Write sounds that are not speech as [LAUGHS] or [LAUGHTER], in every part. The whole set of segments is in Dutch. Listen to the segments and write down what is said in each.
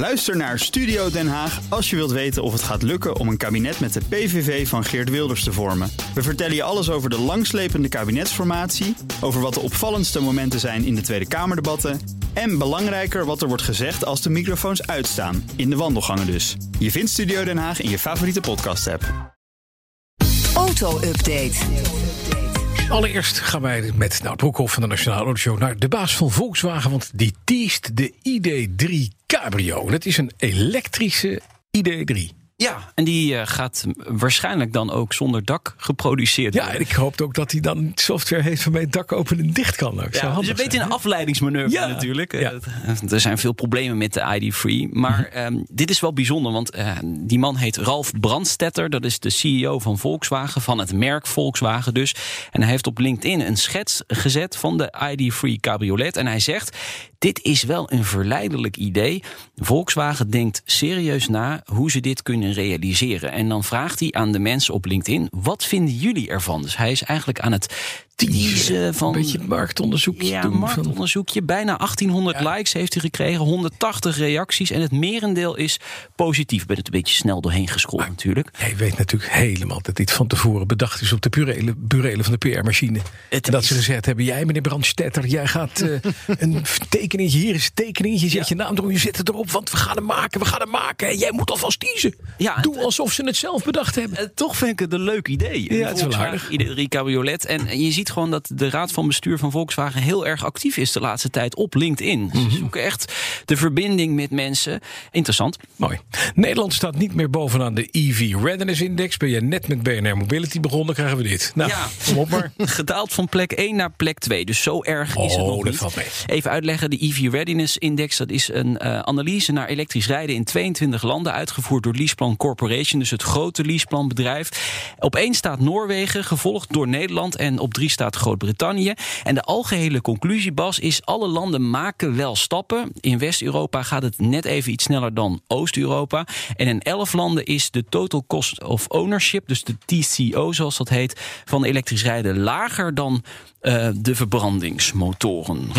Luister naar Studio Den Haag als je wilt weten of het gaat lukken om een kabinet met de PVV van Geert Wilders te vormen. We vertellen je alles over de langslepende kabinetsformatie, over wat de opvallendste momenten zijn in de Tweede Kamerdebatten en belangrijker wat er wordt gezegd als de microfoons uitstaan, in de wandelgangen dus. Je vindt Studio Den Haag in je favoriete podcast-app. Auto-update. Allereerst gaan wij met nou, Broekhoff van de Nationale Autoshow naar de baas van Volkswagen. Want die teest de ID3 Cabrio. Dat is een elektrische ID3. Ja, en die uh, gaat waarschijnlijk dan ook zonder dak geproduceerd Ja, worden. en ik hoop ook dat hij dan software heeft waarmee het dak open en dicht kan. Ook. Ja, dus handig je weet zijn, een afleidingsmanoeuvre Ja, natuurlijk. ja. Eh, Er zijn veel problemen met de ID3. Maar ehm, dit is wel bijzonder, want eh, die man heet Ralf Brandstetter. Dat is de CEO van Volkswagen, van het merk Volkswagen dus. En hij heeft op LinkedIn een schets gezet van de ID3 cabriolet. En hij zegt, dit is wel een verleidelijk idee. Volkswagen denkt serieus na hoe ze dit kunnen realiseren. En dan vraagt hij aan de mensen op LinkedIn, wat vinden jullie ervan? Dus hij is eigenlijk aan het teasen van... Een beetje marktonderzoek Ja, doen. marktonderzoekje. Bijna 1800 likes heeft hij gekregen, 180 reacties. En het merendeel is positief. Ik ben het een beetje snel doorheen gescrolld natuurlijk. Jij weet natuurlijk helemaal dat dit van tevoren bedacht is op de burelen, burelen van de PR-machine. Het En dat is- ze gezegd hebben: jij, meneer Brandstetter, jij gaat eh, [LAUGHS] een tekeningetje. Hier is een tekeningetje. Zet je naam erop, je zet het erop, want we gaan hem maken, we gaan hem maken. En jij moet alvast kiezen. Ja, Doe het- alsof ze het zelf bedacht hebben. Eh, toch vind ik het een leuk idee. Ja, het is wel aardig. Iedere cabriolet. En je ziet gewoon dat de raad van bestuur van Volkswagen heel erg actief is de laatste tijd op LinkedIn. Mhm. Ze zoeken echt de verbinding met mensen. Interessant. Mooi. Nederland staat niet meer bovenaan de EV Readiness Index. Ben je net met BNR Mobility begonnen, krijgen we dit. Nou, Ja. kom op maar. [LAUGHS] Gedaald van plek 1 naar plek 2. Dus zo erg is het Oh, nog dat niet. valt mee. Even uitleggen, de EV Readiness Index... dat is een eh, analyse naar elektrisch rijden in 22 landen... uitgevoerd door Leaseplan Corporation, dus het grote Leaseplanbedrijf. Op 1 staat Noorwegen, gevolgd door Nederland... en op 3 staat Groot-Brittannië. En de algehele conclusie, Bas, is... alle landen maken wel stappen. In West-Europa gaat het net even iets sneller dan Oost-Europa. En in 11 landen is de total cost of ownership... dus de TCO, zoals dat heet, van elektrisch rijden... lager dan eh, de verbrandingsmotoren.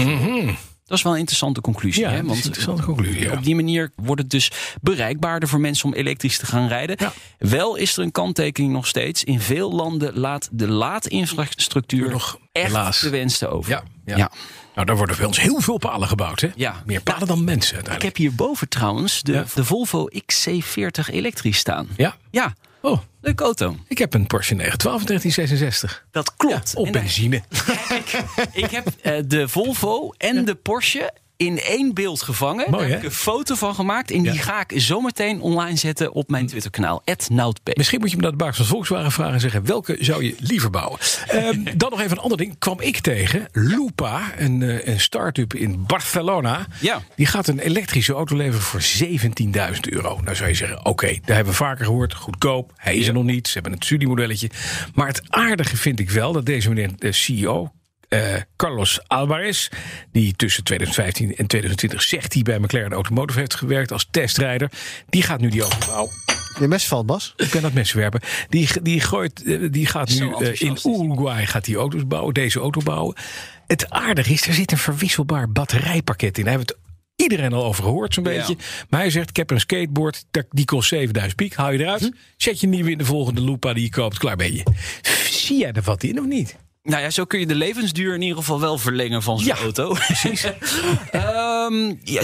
Dat is wel een interessante conclusie. Ja, hè? interessante conclusie. Ja. Op die manier wordt het dus bereikbaarder voor mensen om elektrisch te gaan rijden. Ja. Wel is er een kanttekening nog steeds. In veel landen laat de laadinfrastructuur Nog, echt helaas. te over. Ja, ja. Ja. Nou, daar worden bij ons heel veel palen gebouwd. Hè? Ja. Meer palen dan mensen Ik heb hierboven trouwens de, Ja. de Volvo XC40 elektrisch staan. Ja? Ja, Oh, leuke auto. ik heb een Porsche 912 1966. Dat klopt. Ja, op En daar- benzine. [LAUGHS] Ik heb eh, de Volvo en de Porsche in één beeld gevangen. Mooi, Daar heb ik een foto van gemaakt. En die Ja. ga ik zometeen online zetten op mijn Twitterkanaal. @noutp. Misschien moet je me naar de baas van Volkswagen vragen en zeggen... welke zou je liever bouwen? [LAUGHS] Ehm, dan nog even een ander ding. Kwam ik tegen. Lupa, een, eh, een start-up in Barcelona. Ja. Die gaat een elektrische auto leveren voor 17.000 euro. Nou zou je zeggen, oké, daar hebben we vaker gehoord. Goedkoop, hij is er nog niet. Ze hebben een studiemodelletje. Maar het aardige vind ik wel dat deze meneer, de CEO... eh, Carlos Alvarez, die tussen 2015 en 2020 zegt hij bij McLaren Automotive heeft gewerkt als testrijder. Die gaat nu die auto bouwen. Je mes valt, Bas. Ik kan dat mes werpen. Die, die, gooit, eh, die gaat nu eh, in. Uruguay gaat die auto's bouwen, deze auto bouwen. Het aardige is, er zit een verwisselbaar batterijpakket in. Daar hebben we het iedereen al over gehoord, zo'n Ja. beetje. Maar hij zegt, ik heb een skateboard, dat- die kost 7000 piek. Haal je eruit, zet je nieuwe in de volgende Lupa die je koopt, klaar ben je. Zie jij er wat in of niet? Nou ja, zo kun je de levensduur in ieder geval wel verlengen van zo'n Ja, auto. Precies. [LAUGHS] ja,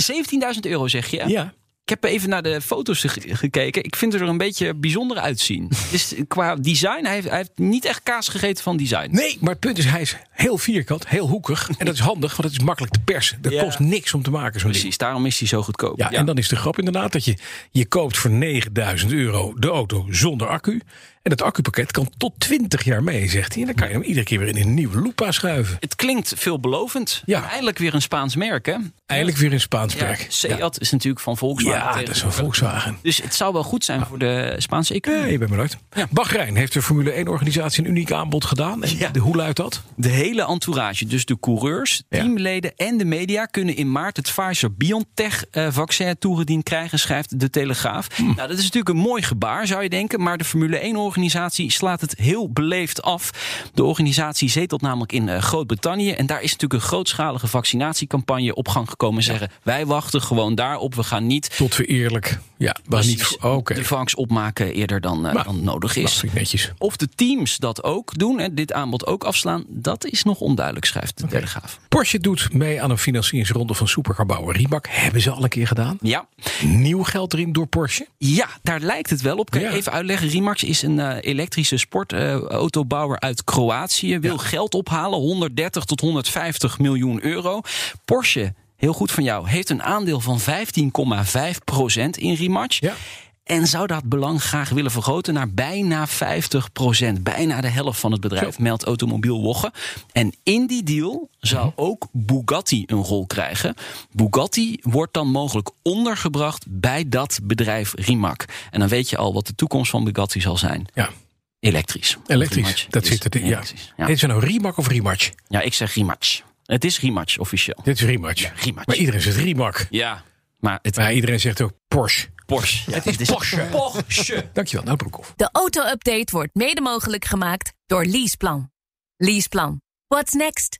17.000 euro zeg je. Ja. Ik heb even naar de foto's ge- gekeken. Ik vind er een beetje bijzonder uitzien. Dus qua design, hij heeft, hij heeft niet echt kaas gegeten van design. Nee, maar het punt is, hij is heel vierkant, heel hoekig. En dat is handig, want het is makkelijk te persen. Dat Ja. kost niks om te maken, zo'n ding. Precies, daarom is hij zo goedkoop. Ja, en dan is de grap inderdaad dat je, je koopt voor 9000 euro de auto zonder accu. En dat accupakket kan tot 20 jaar mee, zegt hij. En dan kan je hem iedere keer weer in een nieuwe Lupa schuiven. Het klinkt veelbelovend. Ja. Eindelijk weer een Spaans merk, hè? Eindelijk weer in Spaans Ja, werk. Seat is natuurlijk van Volkswagen. Ja, dat is tegenwoordig. Volkswagen. Dus het zou wel goed zijn voor de Spaanse Ja, economie. je bent benieuwd. Bahrein heeft de Formule 1-organisatie een uniek aanbod gedaan. En Ja. de, hoe luidt dat? De hele entourage, dus de coureurs, Ja. teamleden en de media... kunnen in maart het Pfizer-BioNTech-vaccin toegediend krijgen, schrijft de Telegraaf. Hm. Nou, dat is natuurlijk een mooi gebaar, zou je denken. Maar de Formule 1-organisatie slaat het heel beleefd af. De organisatie zetelt namelijk in eh, Groot-Brittannië. En daar is natuurlijk een grootschalige vaccinatiecampagne op gang gekomen. Zeggen, wij wachten gewoon daarop. We gaan niet Tot tot we eerlijk. Ja, maar niet. Oké. De vangs opmaken eerder dan, eh, Maar- dan nodig is. netjes. Of de teams dat ook doen en dit aanbod ook afslaan, dat is nog onduidelijk, schrijft de Telegraaf. Porsche doet mee aan een financieringsronde van supercarbouwer Rimac. Hebben ze al een keer gedaan. Ja, Nieuw geld erin door Porsche. Ja, daar lijkt het wel op. Kan je Ja. even uitleggen? Rimax is een eh, elektrische sportautobouwer uit Kroatië. Wil geld ophalen, 130 tot 150 miljoen euro. Porsche, heel goed van jou, heeft een aandeel van 15,5 procent in Rimax. Ja. En zou dat belang graag willen vergroten naar bijna 50 procent. Bijna de helft van het bedrijf, Zo. meldt Automobiel Wogge. En in die deal zou Mhm. ook Bugatti een rol krijgen. Bugatti wordt dan mogelijk ondergebracht bij dat bedrijf Rimac. En dan weet je al wat de toekomst van Bugatti zal zijn. Ja, Elektrisch. elektrisch. Dat zit. Ja. elektrisch. Ja. Heet ze nou Rimac of Rimac? ja, ik zeg Rimac. Het is Rimac officieel. Dit is Rimac. Rimac. Maar iedereen zegt Rimac. Ja, maar het Maar iedereen zegt ook Porsche. Porsche. het is Porsche. Porsche. Dankjewel, nou Broekhoff. De auto-update wordt mede mogelijk gemaakt door Leaseplan. Leaseplan. What's next?